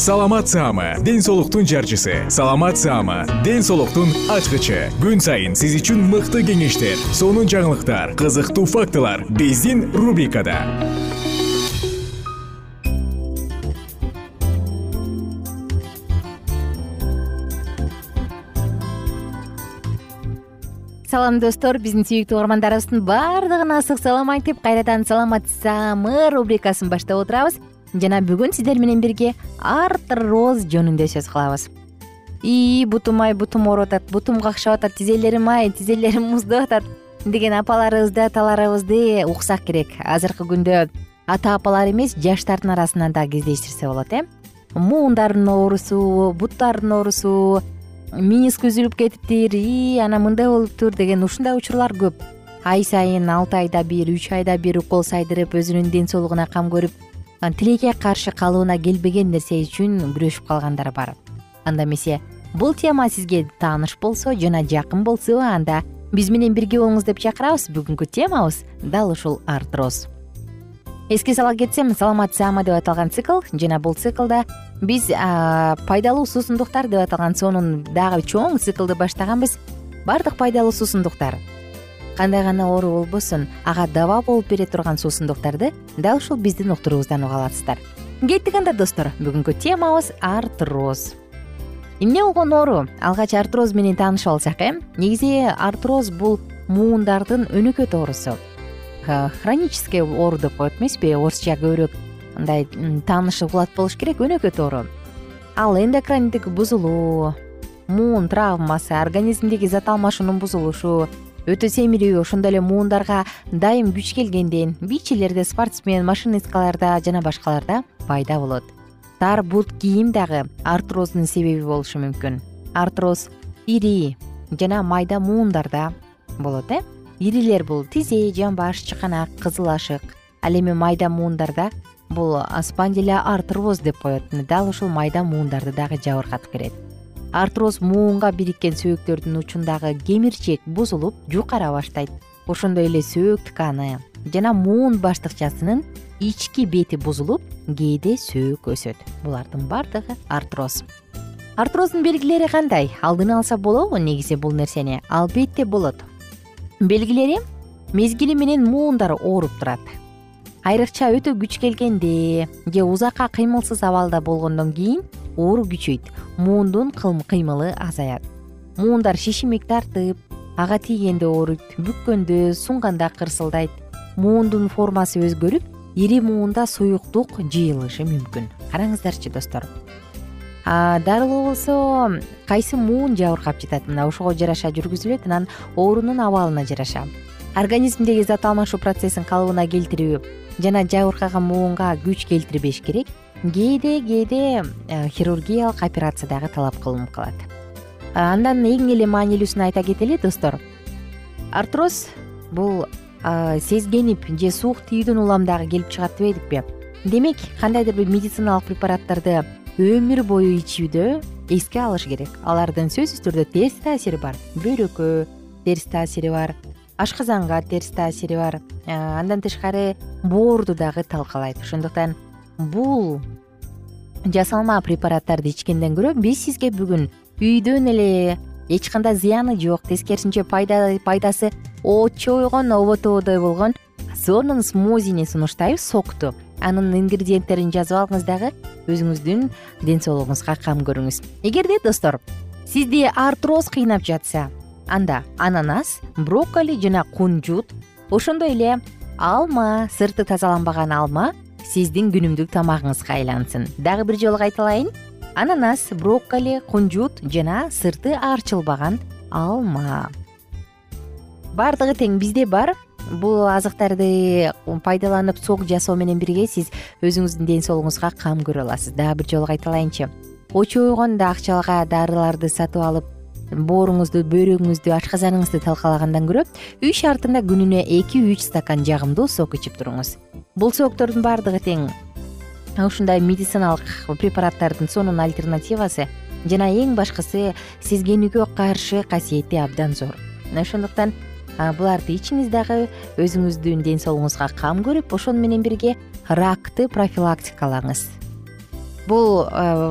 саламат саама ден соолуктун жарчысы. Саламат саама ден соолуктун ачкычы. Күн сайын сиз үчүн мыкты кеңештер сонун жаңылыктар кызыктуу фактылар биздин рубрикада. Салам достор биздин сүйүктүү угармандарыбыздын баардыгына ысык салам айтып кайрадан саламат саамы рубрикасын баштап отурабыз жана бүгүн сиздер менен бирге артроз жөнүндө сөз кылабыз. Ии бутум ай бутум ооруп атат бутум какшап атат тизелерим ай тизелерим муздап атат деген апаларыбызды аталарыбызды уксак керек. Азыркы күндө ата апалар эмес жаштардын арасынан да кездештирсе болот э? Муундардын оорусу буттардын оорусу миниски үзүлүп кетиптир ии анан мындай болуптур деген ушундай учурлар көп. Ай сайын алты айда бир үч айда бир укол сайдырып өзүнүн ден соолугуна кам көрүп тилекке каршы калыбына келбеген нерсе үчүн күрөшүп калгандар бар. Анда эмесе бул тема сизге тааныш болсо жана жакын болсо анда биз менен бирге болуңуз деп чакырабыз. Бүгүнкү темабыз дал ушул артроз. Эске сала кетсем саламат саама деп аталган цикл жана бул циклда биз пайдалуу суусундуктар деп аталган сонун дагы чоң циклды баштаганбыз. Баардык пайдалуу суусундуктар кандай гана оору болбосун ага даба болуп бере турган суусундуктарды дал ушул биздин уктуруубуздан уга аласыздар. Кеттик анда достор бүгүнкү темабыз артроз. Эмне болгон оору? Алгач артроз менен таанышып алсак э? Негизи артроз бул муундардын өнөкөт оорусу. Хронический оору деп коет эмеспи? Орусча көбүрөөк мындай таанышы кубат болуш керек өнөкөт оору. Ал эндокриндик бузулуу муун травмасы организмдеги зат алмашуунун бузулушу өтө семирүү ошондой эле муундарга дайым күч келгенден бийчилерде спортсмен машинисткаларда жана башкаларда пайда болот. Тар бут кийим дагы артроздун себеби болушу мүмкүн. Артроз ири жана майда муундарда болот э? Ирилер бул тизе жамбаш чыканак кызыл ашык. Ал эми майда муундарда бул спандилоартроз деп коет. Дал ушул майда муундарды дагы жабыркатып берет артроз муунга бириккен сөөктөрдүн учундагы кемирчек бузулуп жукара баштайт. Ошондой эле сөөк тканы жана муун баштыкчасынын ички бети бузулуп кээде сөөк өсөт. Булардын баардыгы артроз. Артроздун белгилери кандай? Алдын алса болобу негизи бул нерсени? Албетте болот. Белгилери мезгили менен муундар ооруп турат айрыкча өтө күч келгенде же узакка кыймылсыз абалда болгондон кийин оору күчөйт. Муундун кыймылы азаят. Муундар шишимик тартып ага тийгенде ооруйт бүккөндө сунганда кырсылдайт. Муундун формасы өзгөрүп ири муунда суюктук жыйылышы мүмкүн. Караңыздарчы достор. Дарылоо болсо кайсы муун жабыркап жатат? Мына ошого жараша жүргүзүлөт анан оорунун абалына жараша. Организмдеги зат алмашуу процессин калыбына келтирүү жана жабыркаган муунга күч келтирбеш керек. Кээде кээде э, хирургиялык операция дагы талап кылынып калат. Андан эң эле маанилүүсүн айта кетели достор. Артроз бул сезгенип же суук тийүүдөн улам дагы келип чыгат дебедикпи демек кандайдыр бир медициналык препараттарды өмүр бою ичүүдө эске алыш керек. Алардын сөзсүз түрдө терс таасири бар. Бөйрөккө терс таасири бар ашказанга терс таасири бар. Андан тышкары боорду дагы талкалайт. Ошондуктан бул жасалма препараттарды ичкенден көрө биз сизге бүгүн үйдөн эле эч кандай зыяны жок тескерисинче пайдасы очойгон оботободой болгон сонун смозини сунуштайбыз сокту анын ингредиенттерин жазып алыңыз дагы өзүңүздүн ден соолугуңузга кам көрүңүз. Эгерде достор сизди артроз кыйнап жатса анда ананас брокколи жана кунжут. Ошондой эле алма сырты тазаланбаган алма сиздин күнүмдүк тамагыңызга айлансын. Дагы бир жолу кайталайын. Ананас брокколи кунжут жана сырты арчылбаган алма. Баардыгы тең бизде бар. Бул азыктарды пайдаланып сок жасоо менен бирге сиз өзүңүздүн ден соолугуңузга кам көрө аласыз. Дагы бир жолу кайталайынчы. Очойгондо акчага дарыларды сатып алып бооруңузду бөйрөгүңүздү ашказаныңызды талкалагандан көрө үй шартында күнүнө эки үч стакан жагымдуу сок ичип туруңуз. Бул соктордун баардыгы тең. Ушундай медициналык препараттардын сонун альтернативасы жана эң башкысы сезгенүүгө каршы касиети абдан зор. Ошондуктан буларды ичиңиз дагы өзүңүздүн ден соолугуңузга кам көрүп ошону менен бирге ракты профилактикалаңыз. Бул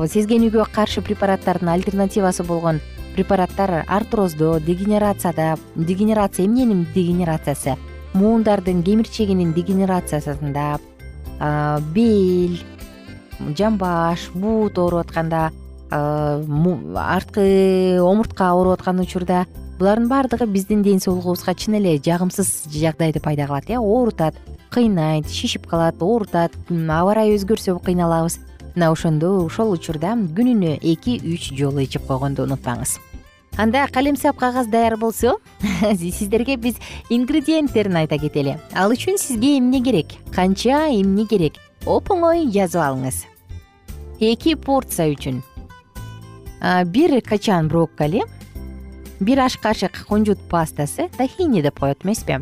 сезгенүүгө каршы препараттардын альтернативасы болгон препараттар артроздо дегенерацияда дегенерация эмненин дегенерациясы муундардын кемирчегинин дегенерациясында бел жамбаш буут ооруп атканда арткы омуртка ооруп аткан учурда булардын баардыгы биздин ден соолугубузга чын эле жагымсыз жагдайды пайда кылат э оорутат кыйнайт шишип калат оорутат аба ырайы өзгөрсө кыйналабыз мына ошондо ошол учурда күнүнө эки үч жолу ичип койгонду унутпаңыз. Анда калем сап кагаз даяр болсо сиздерге биз ингредиенттерин айта кетели. Ал үчүн сизге эмне керек? Канча эмне керек? Оп оңой жазып алыңыз. Эки порция үчүн. Бир качан брокколи бир аш кашык кунжут пастасы тахини деп коет эмеспи?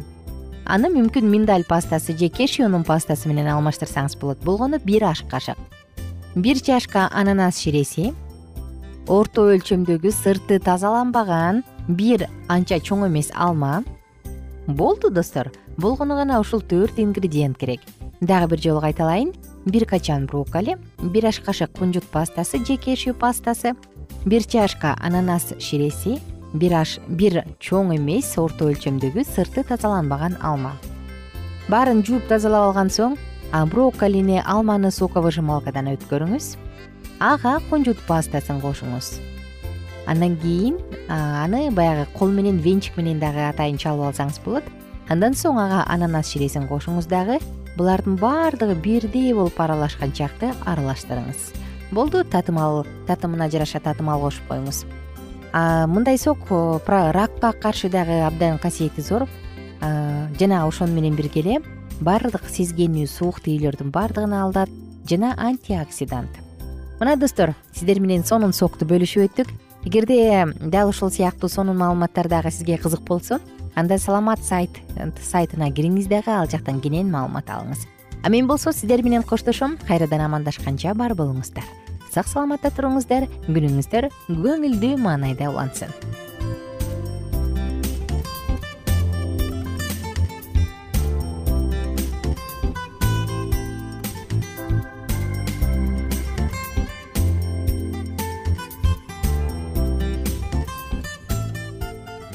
Аны мүмкүн миндаль пастасы же кешьюнун пастасы менен алмаштырсаңыз болот. Болгону бир аш кашык бир чашка ананас ширеси орто өлчөмдөгү сырты тазаланбаган бир анча чоң эмес алма. Болду достор. Болгону гана ушул төрт ингредиент керек. Дагы бир жолу кайталайын. Бир качан брокколи бир аш кашык кунжут пастасы же кешью пастасы бир чашка ананас ширеси бир аш бир чоң эмес орто өлчөмдөгү сырты тазаланбаган алма. Баарын жууп тазалап алган соң брокколини алманы соковыжималкадан өткөрүңүз. Ага кунжут пастасын кошуңуз. Андан кийин аны баягы кол менен венчик менен дагы атайын чалып алсаңыз болот. Андан соң ага ананас ширесин кошуңуз дагы. Булардын баардыгы бирдей болуп аралашкан чакты аралаштырыңыз. Болду татымал татымына жараша татымал кошуп коюңуз. Мындай сок ракка каршы дагы абдан касиети зор. Жана ошону менен бирге эле баардык сезгенүү суук тийүүлөрдүн баардыгын алдат жана антиоксидант. Мына достор сиздер менен сонун сокту бөлүшүп өттүк. Эгерде дал ушул сыяктуу сонун маалыматтар дагы сизге кызык болсо анда саламат сайт сайтына кириңиз дагы ал жактан кенен маалымат алыңыз. А мен болсо сиздер менен коштошом кайрадан амандашканча бар болуңуздар. Сак саламатта туруңуздар күнүңүздөр көңүлдүү маанайда улансын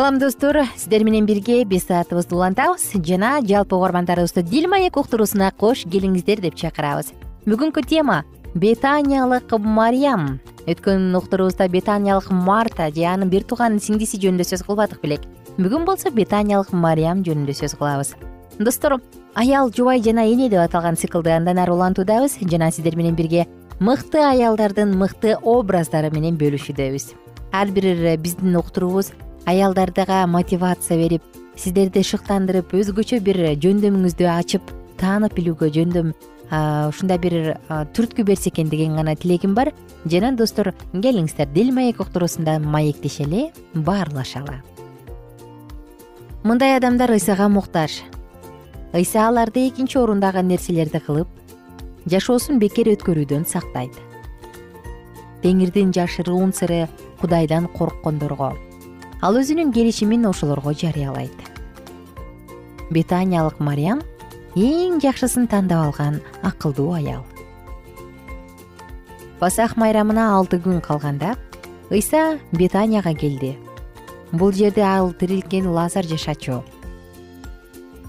салам достор. Сиздер менен бирге беш саатыбызды улантабыз. Жана жалпы угармандарыбызды дил маек уктуруусуна кош келиңиздер деп чакырабыз. Бүгүнкү тема бетаниялык мариям өткөн уктуруубузда бетаниялык марта же анын бир тууган сиңдиси жөнүндө сөз кылбадык белек. Бүгүн болсо бетаниялык мариям жөнүндө сөз кылабыз. Достор аял жубай жана эне деп аталган циклды андан ары улантуудабыз жана сиздер менен бирге мыкты аялдардын мыкты образдары менен бөлүшүүдөбүз ар бир биздин уктуруубуз аялдарга мотивация берип сиздерди шыктандырып өзгөчө бир жөндөмүңүздү ачып таанып билүүгө жөндөм ушундай бир түрткү берсе экен деген гана тилегим бар. Жана достор келиңиздер. Дил маек уктуруусунда маектешели баарлашалы. Мындай адамдар ыйсага муктаж. Ыйса аларды экинчи орундагы нерселерди кылып жашоосун бекер өткөрүүдөн сактайт. Теңирдин жашыруун сыры кудайдан корккондорго ал өзүнүн келишимин ошолорго жарыялайт. Бетаниялык мариям эң жакшысын тандап алган акылдуу аял. Пасах майрамына алты күн калганда ыйса бетанияга келди. Бул жерде ал тирилткен лазар жашачу.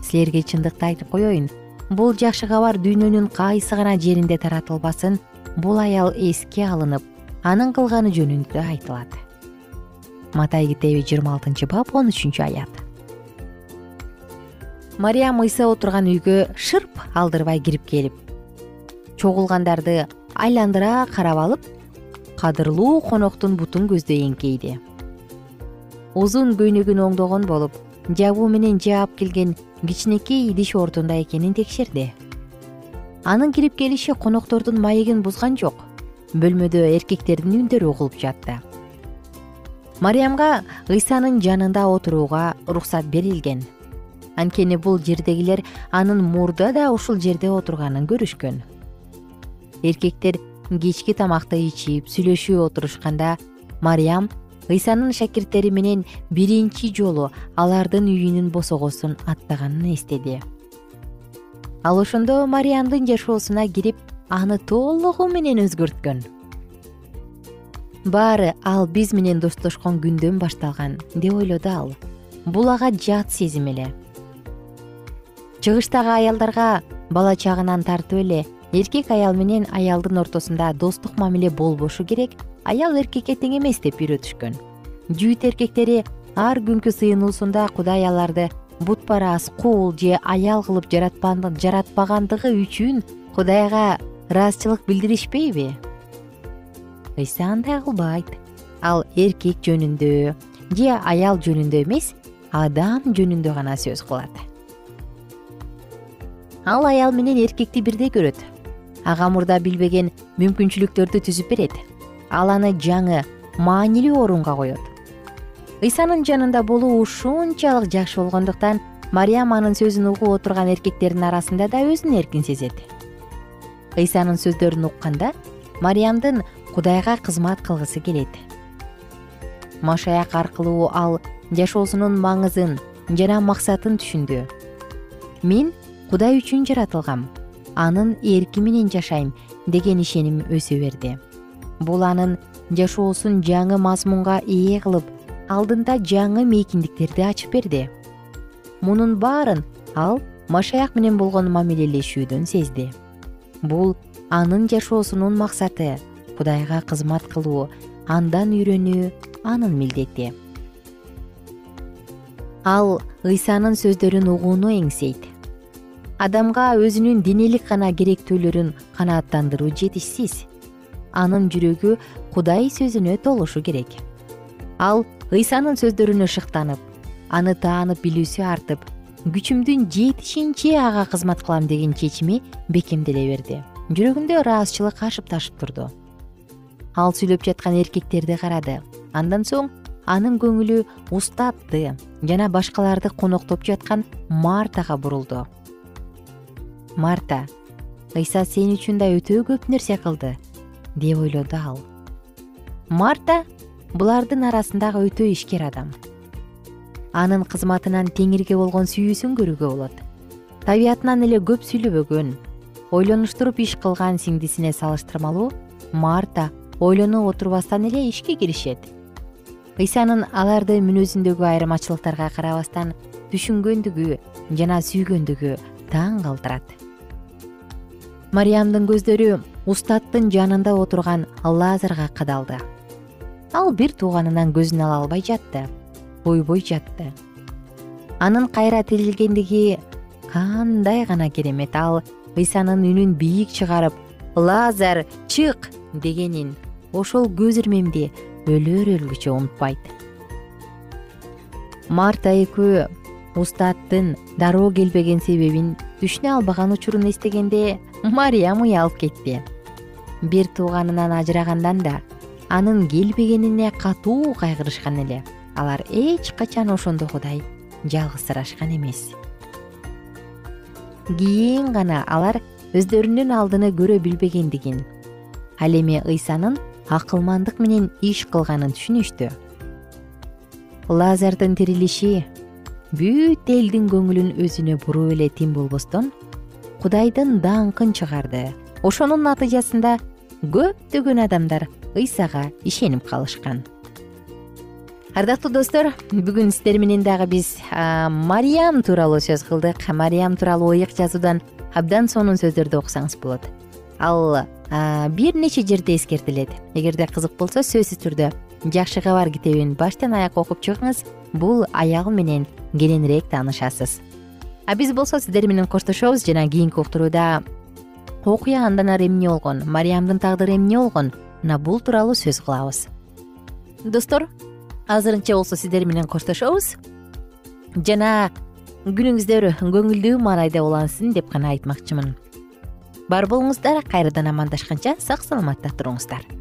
Силерге чындыкты айтып коеюн бул жакшы кабар дүйнөнүн кайсы гана жеринде таратылбасын бул аял эске алынып анын кылганы жөнүндө айтылат матай китеби жыйырма алтынчы бап он үчүнчү аят. Мариям ыйса отурган үйгө шырп алдырбай кирип келип чогулгандарды айландыра карап алып кадырлуу коноктун бутун көздөй эңкейди. Узун көйнөгүн оңдогон болуп жабуу менен жаап келген кичинекей идиш ордунда экенин текшерди. Анын кирип келиши коноктордун маегин бузган жок бөлмөдө эркектердин үндөрү угулуп жатты мариямга ыйсанын жанында отурууга уруксат берилген. Анткени бул жердегилер анын мурда да ушул жерде отурганын көрүшкөн. Эркектер кечки тамакты ичип сүйлөшүп отурушканда мариям ыйсанын шакирттери менен биринчи жолу алардын үйүнүн босогосун аттаганын эстеди. Ал ошондо мариямдын жашоосуна кирип аны толугу менен өзгөрткөн баары ал биз менен достошкон күндөн башталган деп ойлоду ал. Бул ага жат сезим эле. Чыгыштагы аялдарга бала чагынан тартып эле эркек аял менен аялдын ортосунда достук мамиле болбошу керек аял эркекке тең эмес деп үйрөтүшкөн. Жүйүт эркектери ар күнкү сыйынуусунда кудай аларды бутпарас кул же аял кылып жаратпагандыгы үчүн кудайга ыраазычылык билдиришпейби ыйса андай кылбайт ал эркек жөнүндө же аял жөнүндө эмес адам жөнүндө гана сөз кылат. Ал аял менен эркекти бирдей көрөт. Ага мурда билбеген мүмкүнчүлүктөрдү түзүп берет. Ал аны жаңы маанилүү орунга коет. Ыйсанын жанында болуу ушунчалык жакшы болгондуктан мариям анын сөзүн угуп отурган эркектердин арасында да өзүн эркин сезет. Ыйсанын сөздөрүн укканда мариямдын кудайга кызмат кылгысы келет. Машаяк аркылуу ал жашоосунун маңызын жана максатын түшүндү. Мен кудай үчүн жаратылгам. Анын эрки менен жашайм деген ишеним өсө берди. Бул анын жашоосун жаңы мазмунга ээ кылып алдында жаңы мейкиндиктерди ачып берди. Мунун баарын ал машаяк менен болгон мамилелешүүдөн сезди. Бул анын жашоосунун максаты кудайга кызмат кылуу андан үйрөнүү анын милдети. Ал ыйсанын сөздөрүн угууну эңсейт. Адамга өзүнүн денелик гана керектүүлөрүн канааттандыруу жетишсиз. Анын жүрөгү кудай сөзүнө толушу керек. Ал ыйсанын сөздөрүнө шыктанып аны таанып билүүсү артып күчүмдүн жетишинче ага кызмат кылам деген чечими бекемделе берди. Жүрөгүндө ыраазычылык ашып ташып турду ал сүйлөп жаткан эркектерди карады. Андан соң анын көңүлү устатты жана башкаларды коноктоп жаткан мартага бурулду. Марта ыйса сен үчүн да өтө көп нерсе кылды деп ойлоду ал. Марта булардын арасындагы өтө ишкер адам. Анын кызматынан теңирге болгон сүйүүсүн көрүүгө болот. Табиятынан эле көп сүйлөбөгөн ойлонуштуруп иш кылган сиңдисине салыштырмалуу марта ойлоно отурбастан эле ишке киришет. Ыйсанын аларды мүнөзүндөгү айырмачылыктарга карабастан түшүнгөндүгү жана сүйгөндүгү таң калтырат. Мариямдын көздөрү устаттын жанында отурган лазарга кадалды. Ал бир тууганынан көзүн ала албай жатты ойбой жатты. Анын кайра тирилгендиги кандай гана керемет ал ыйсанын үнүн бийик чыгарып лазар чык! дегенин ошол көз ирмемди өлөр өлгүчө унутпайт. Марта экөө устаттын дароо келбеген себебин түшүнө албаган учурун эстегенде мариям уялып кетти. Бир тууганынан ажырагандан да анын келбегенине катуу кайгырышкан эле. Алар эч качан ошондогудай жалгызсырашкан эмес. Кийин гана алар өздөрүнүн алдыны көрө билбегендигин ал эми ыйсанын акылмандык менен иш кылганын түшүнүштү. Лазардын тирилиши бүт элдин көңүлүн өзүнө буруп эле тим болбостон кудайдын даңкын чыгарды. Ошонун натыйжасында көптөгөн адамдар ыйсага ишенип калышкан. Ардактуу достор бүгүн сиздер менен дагы биз мариям тууралуу сөз кылдык. Мариям тууралуу ыйык жазуудан абдан сонун сөздөрдү окусаңыз болот. Ал бир нече жерде эскертилет. Эгерде кызык болсо сөзсүз түрдө. Жакшы кабар китебин баштан аякка окуп чыгыңыз. Бул аял менен кененирээк таанышасыз. А биз болсо сиздер менен коштошобуз жана кийинки уктурууда окуя андан ары эмне болгон мариямдын тагдыры эмне болгон мына бул тууралуу сөз кылабыз. Достор азырынча болсо сиздер менен коштошобуз. Жана күнүңүздөр көңүлдүү маанайда улансын деп гана айтмакчымын бар болуңуздар кайрадан амандашканча сак саламатта туруңуздар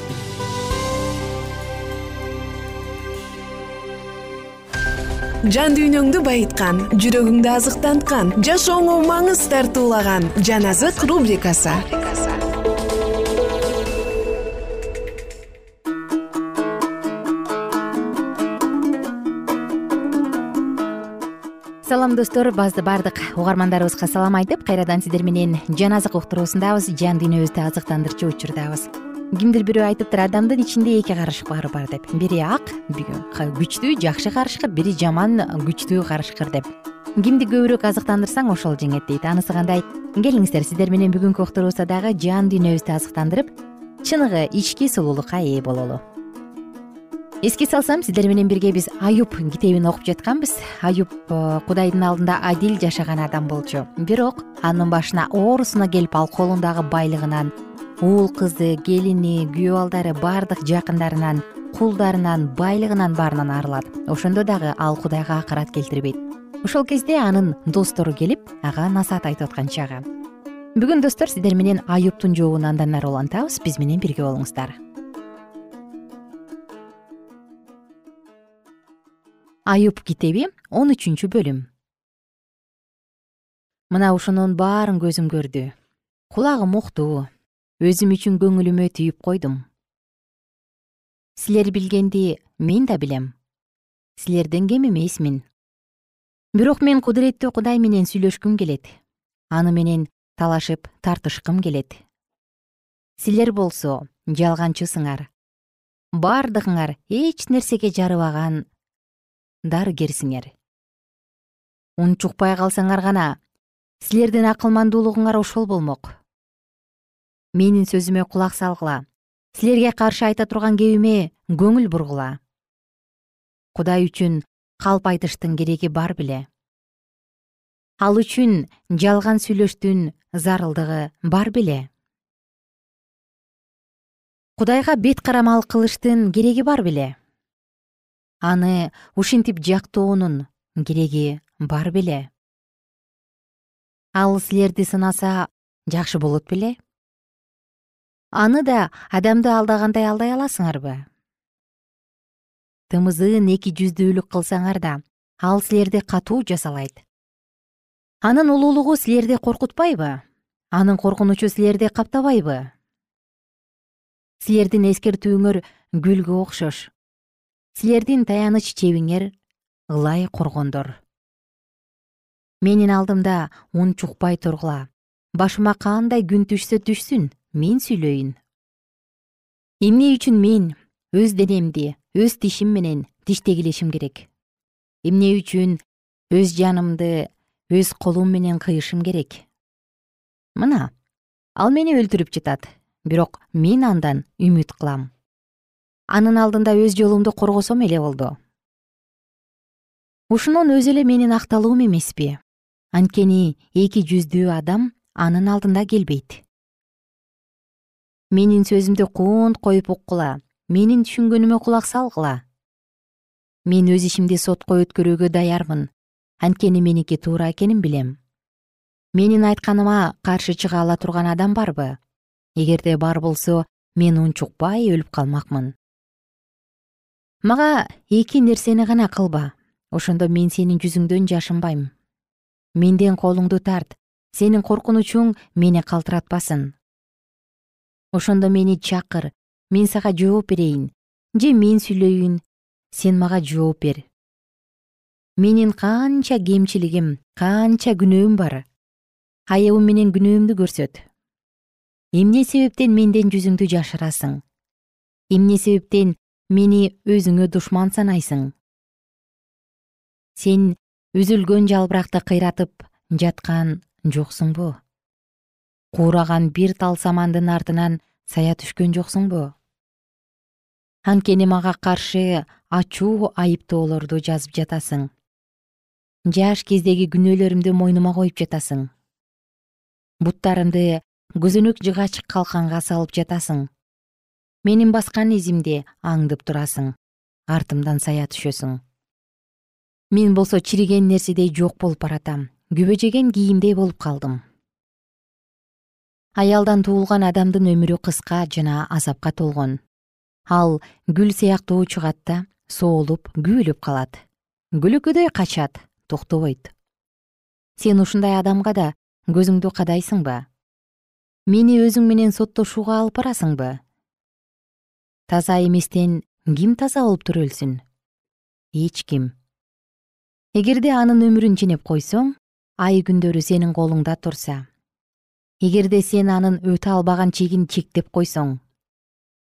жан дүйнөңдү байыткан жүрөгүңдү азыктанткан жашооңо маңыз тартуулаган жан азык рубрикасы. Салам достор баардык угармандарыбызга салам айтып кайрадан сиздер менен жан азык уктуруусундабыз жан дүйнөбүздү азыктандырчу учурдабыз кимдир бирөө айтыптыр адамдын ичинде эки карышкыр бар деп. Бири ак күчтүү жакшы карышкыр бири жаман күчтүү карышкыр деп. Кимди көбүрөөк азыктандырсаң ошол жеңет дейт. Анысы кандай? Келиңиздер сиздер менен бүгүнкү уктурубузда дагы жан дүйнөбүздү азыктандырып чыныгы ички сулуулукка ээ бололу. Эске салсам сиздер менен бирге биз аюп китебин окуп жатканбыз. Аюп э, кудайдын алдында адил жашаган адам болчу. Бирок анын башына оорусуна келип ал колундагы байлыгынан уул кызы келини күйөө балдары баардык жакындарынан кулдарынан байлыгынан баарынан арылат. Ошондо дагы ал кудайга акырат келтирбейт. Ошол кезде анын достору келип ага насаат айтып аткан чагы. Бүгүн достор сиздер менен аюптун жообун андан ары улантабыз биз менен бирге болуңуздар. Аюп китеби он үчүнчү бөлүм. Мына ушунун баарын көзүм көрдү. Кулагым укту өзүм үчүн көңүлүмө түйүп койдум. Силер билгенди мен да билем. Силерден кем эмесмин бирок мен кудуреттүү кудай менен сүйлөшкүм келет. Аны менен талашып тартышкым келет. Силер болсо жалганчысыңар. Бардыгыңар эч нерсеге жарыбаган дарыгерсиңер. Унчукпай калсаңар гана силердин акылмандуулугуңар ошол болмок менин сөзүмө кулак салгыла. Силерге каршы айта турган кебиме көңүл бургула. Кудай үчүн калп айтыштын кереги бар беле. Ал үчүн жалган сүйлөштүн зарылдыгы бар беле. Кудайга бет карамал кылыштын кереги бар беле. Аны ушинтип жактоонун кереги бар беле. Ал силерди сынаса жакшы болот беле аны да адамды алдагандай алдай аласыңарбы? Тымызыын эки жүздүүлүк кылсаңар да ал силерди катуу жазалайт анын улуулугу силерди коркутпайбы? Анын коркунучу силерди каптабайбы? Силердин эскертүүңөр гүлгө окшош. Силердин таяныч чебиңер ылай коргондор. Менин алдымда ун чукпай тургула башыма кандай күн түшсө түшсүн мен сүйлөйүн. Эмне үчүн мен өз денемди өз тишим менен тиштегилешим керек? Эмне үчүн өз жанымды өз колум менен кыйышым керек? Мына ал мени өлтүрүп жатат бирок мен андан үмүт кылам. Анын алдында өз жолумду коргосом эле болду. Ушунун өзү эле менин акталуум эмеспи. Анткени эки жүздүү адам анын алдында келбейт менин сөзүмдү куунт коюп уккула. Менин түшүнгөнүмө кулак салгыла. Мен өз ишимди сотко өткөрүүгө даярмын. Анткени меники туура экенин билем. Менин айтканыма каршы чыга ала турган адам барбы? Эгерде бар болсо мен унчукпай өлүп калмакмын. Мага эки нерсени гана кылба. Ошондо мен сенин жүзүңдөн жашынбайм. Менден колуңду тарт. Сенин коркунучуң мени калтыратпасын ошондо мени чакыр мен сага жооп берейин. Же мен сүйлөйүн сен мага жооп бер. Менин канча кемчилигим канча күнөөм бар. Айыбым менен күнөөмдү көрсөт. Эмне себептен менден жүзүңдү жашырасың? Эмне себептен мени өзүңө душман санайсың? Сен үзүлгөн жалбыракты кыйратып жаткан жоксуңбу куураган бир тал самандын артынан сая түшкөн жоксуңбу? Анткени мага каршы ачуу айыптоолорду жазып жатасың. Жаш кездеги күнөөлөрүмдү мойнума коюп жатасың. Буттарымды көзөнөк жыгач калканга салып жатасың. Менин баскан изимди аңдып турасың артымдан сая түшөсүң. Мен болсо чириген нерседей жок болуп баратам күбөжеген кийимдей болуп калдым аялдан туулган адамдын өмүрү кыска жана азапка толгон. Ал гүл сыяктуу чыгат да соолуп күйүлүп калат. Көлөкөдөй качат токтобойт. Сен ушундай адамга да көзүңдү кадайсыңбы? Мени өзүң менен соттошууга алып барасыңбы? Таза эместен ким таза болуп туруп өлсүн эч ким эгерде анын өмүрүн ченеп койсоң ай күндөрү сенин колуңда турса эгерде сен анын өтө албаган чегин чектеп койсоң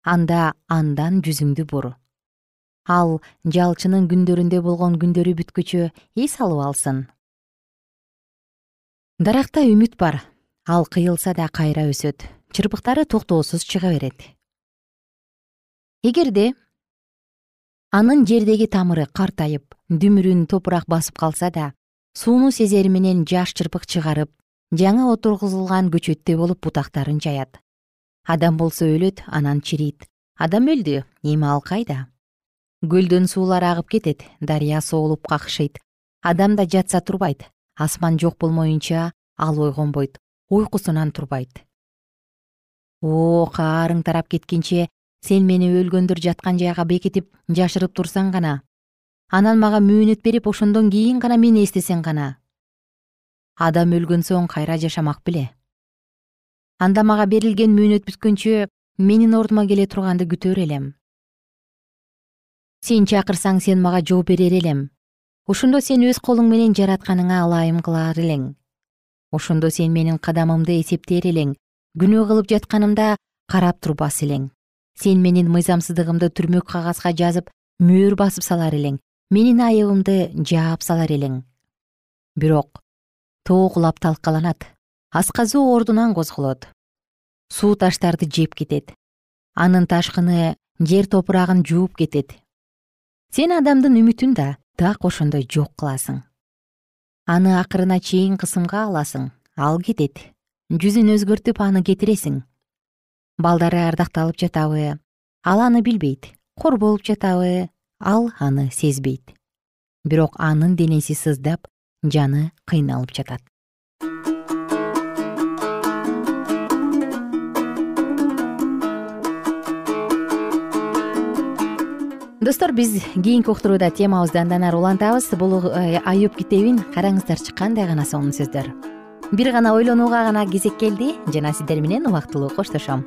анда андан жүзүңдү бур. Ал жалчынын күндөрүндө болгон күндөрү бүткүчө эс алып алсын. Даракта үмүт бар ал кыйылса да кайра өсөт. Чырпыктары токтоосуз чыга берет. Эгерде анын жердеги тамыры картайып дүмүрүн топурак басып калса да сууну сезери менен жаш чырпык чыгарып жаңы отургузулган көчөттөй болуп бутактарын жаят. Адам болсо өлөт анан чирийт. Адам өлдү эми ал кайда? Көлдөн суулар агып кетет дарыя соолуп какшыйт. Адам да жатса турбайт асман жок болмоюнча ал ойгонбойт уйкусунан турбайт. О каарың тарап кеткенче сен мени өлгөндөр жаткан жайга бекитип жашырып турсаң гана. Анан мага мөөнөт берип ошондон кийин гана мени эстесең гана адам өлгөн соң кайра жашамак беле. Анда мага берилген мөөнөт бүткөнчө менин ордума келе турганды күтөр элем. Сен чакырсаң сен мага жооп берер элем. Ошондо сен өз колуң менен жаратканыңа ылайым кылар элең. Ошондо сен менин кадамымды эсептер элең. Күнөө кылып жатканымда карап турбас элең. Сен менин мыйзамсыздыгымды түрмөк кагазга жазып мөөр басып салар элең. Менин айыбымды жаап салар элең. Бирок тоо кулап талкаланат асказуу ордунан козголот. Суу таштарды жеп кетет. Анын ташкыны жер топурагын жууп кетет. Сен адамдын үмүтүн да так ошондой жок кыласың. Аны акырына чейин кысымга аласың ал кетет. Жүзүн өзгөртүп аны кетиресиң. Балдары ардакталып жатабы ал аны билбейт. Кор болуп жатабы ал аны сезбейт. Бирок анын денеси сыздап жаны кыйналып жатат. Достор биз кийинки уктурууда темабызды андан ары улантабыз. Бул э, аюп китебин караңыздарчы кандай гана сонун сөздөр. Бир гана ойлонууга гана кезек келди жана сиздер менен убактылуу коштошом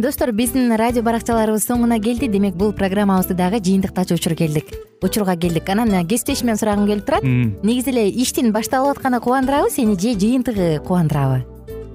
достор биздин радио баракчаларыбыз соңуна келди. Демек бул программабызды дагы жыйынтыктачу учур келдик. Учурга келдик. Анан кесиптешимден сурагым келип турат. Негизи эле иштин башталып атканы кубандырабы сени же жыйынтыгы кубандырабы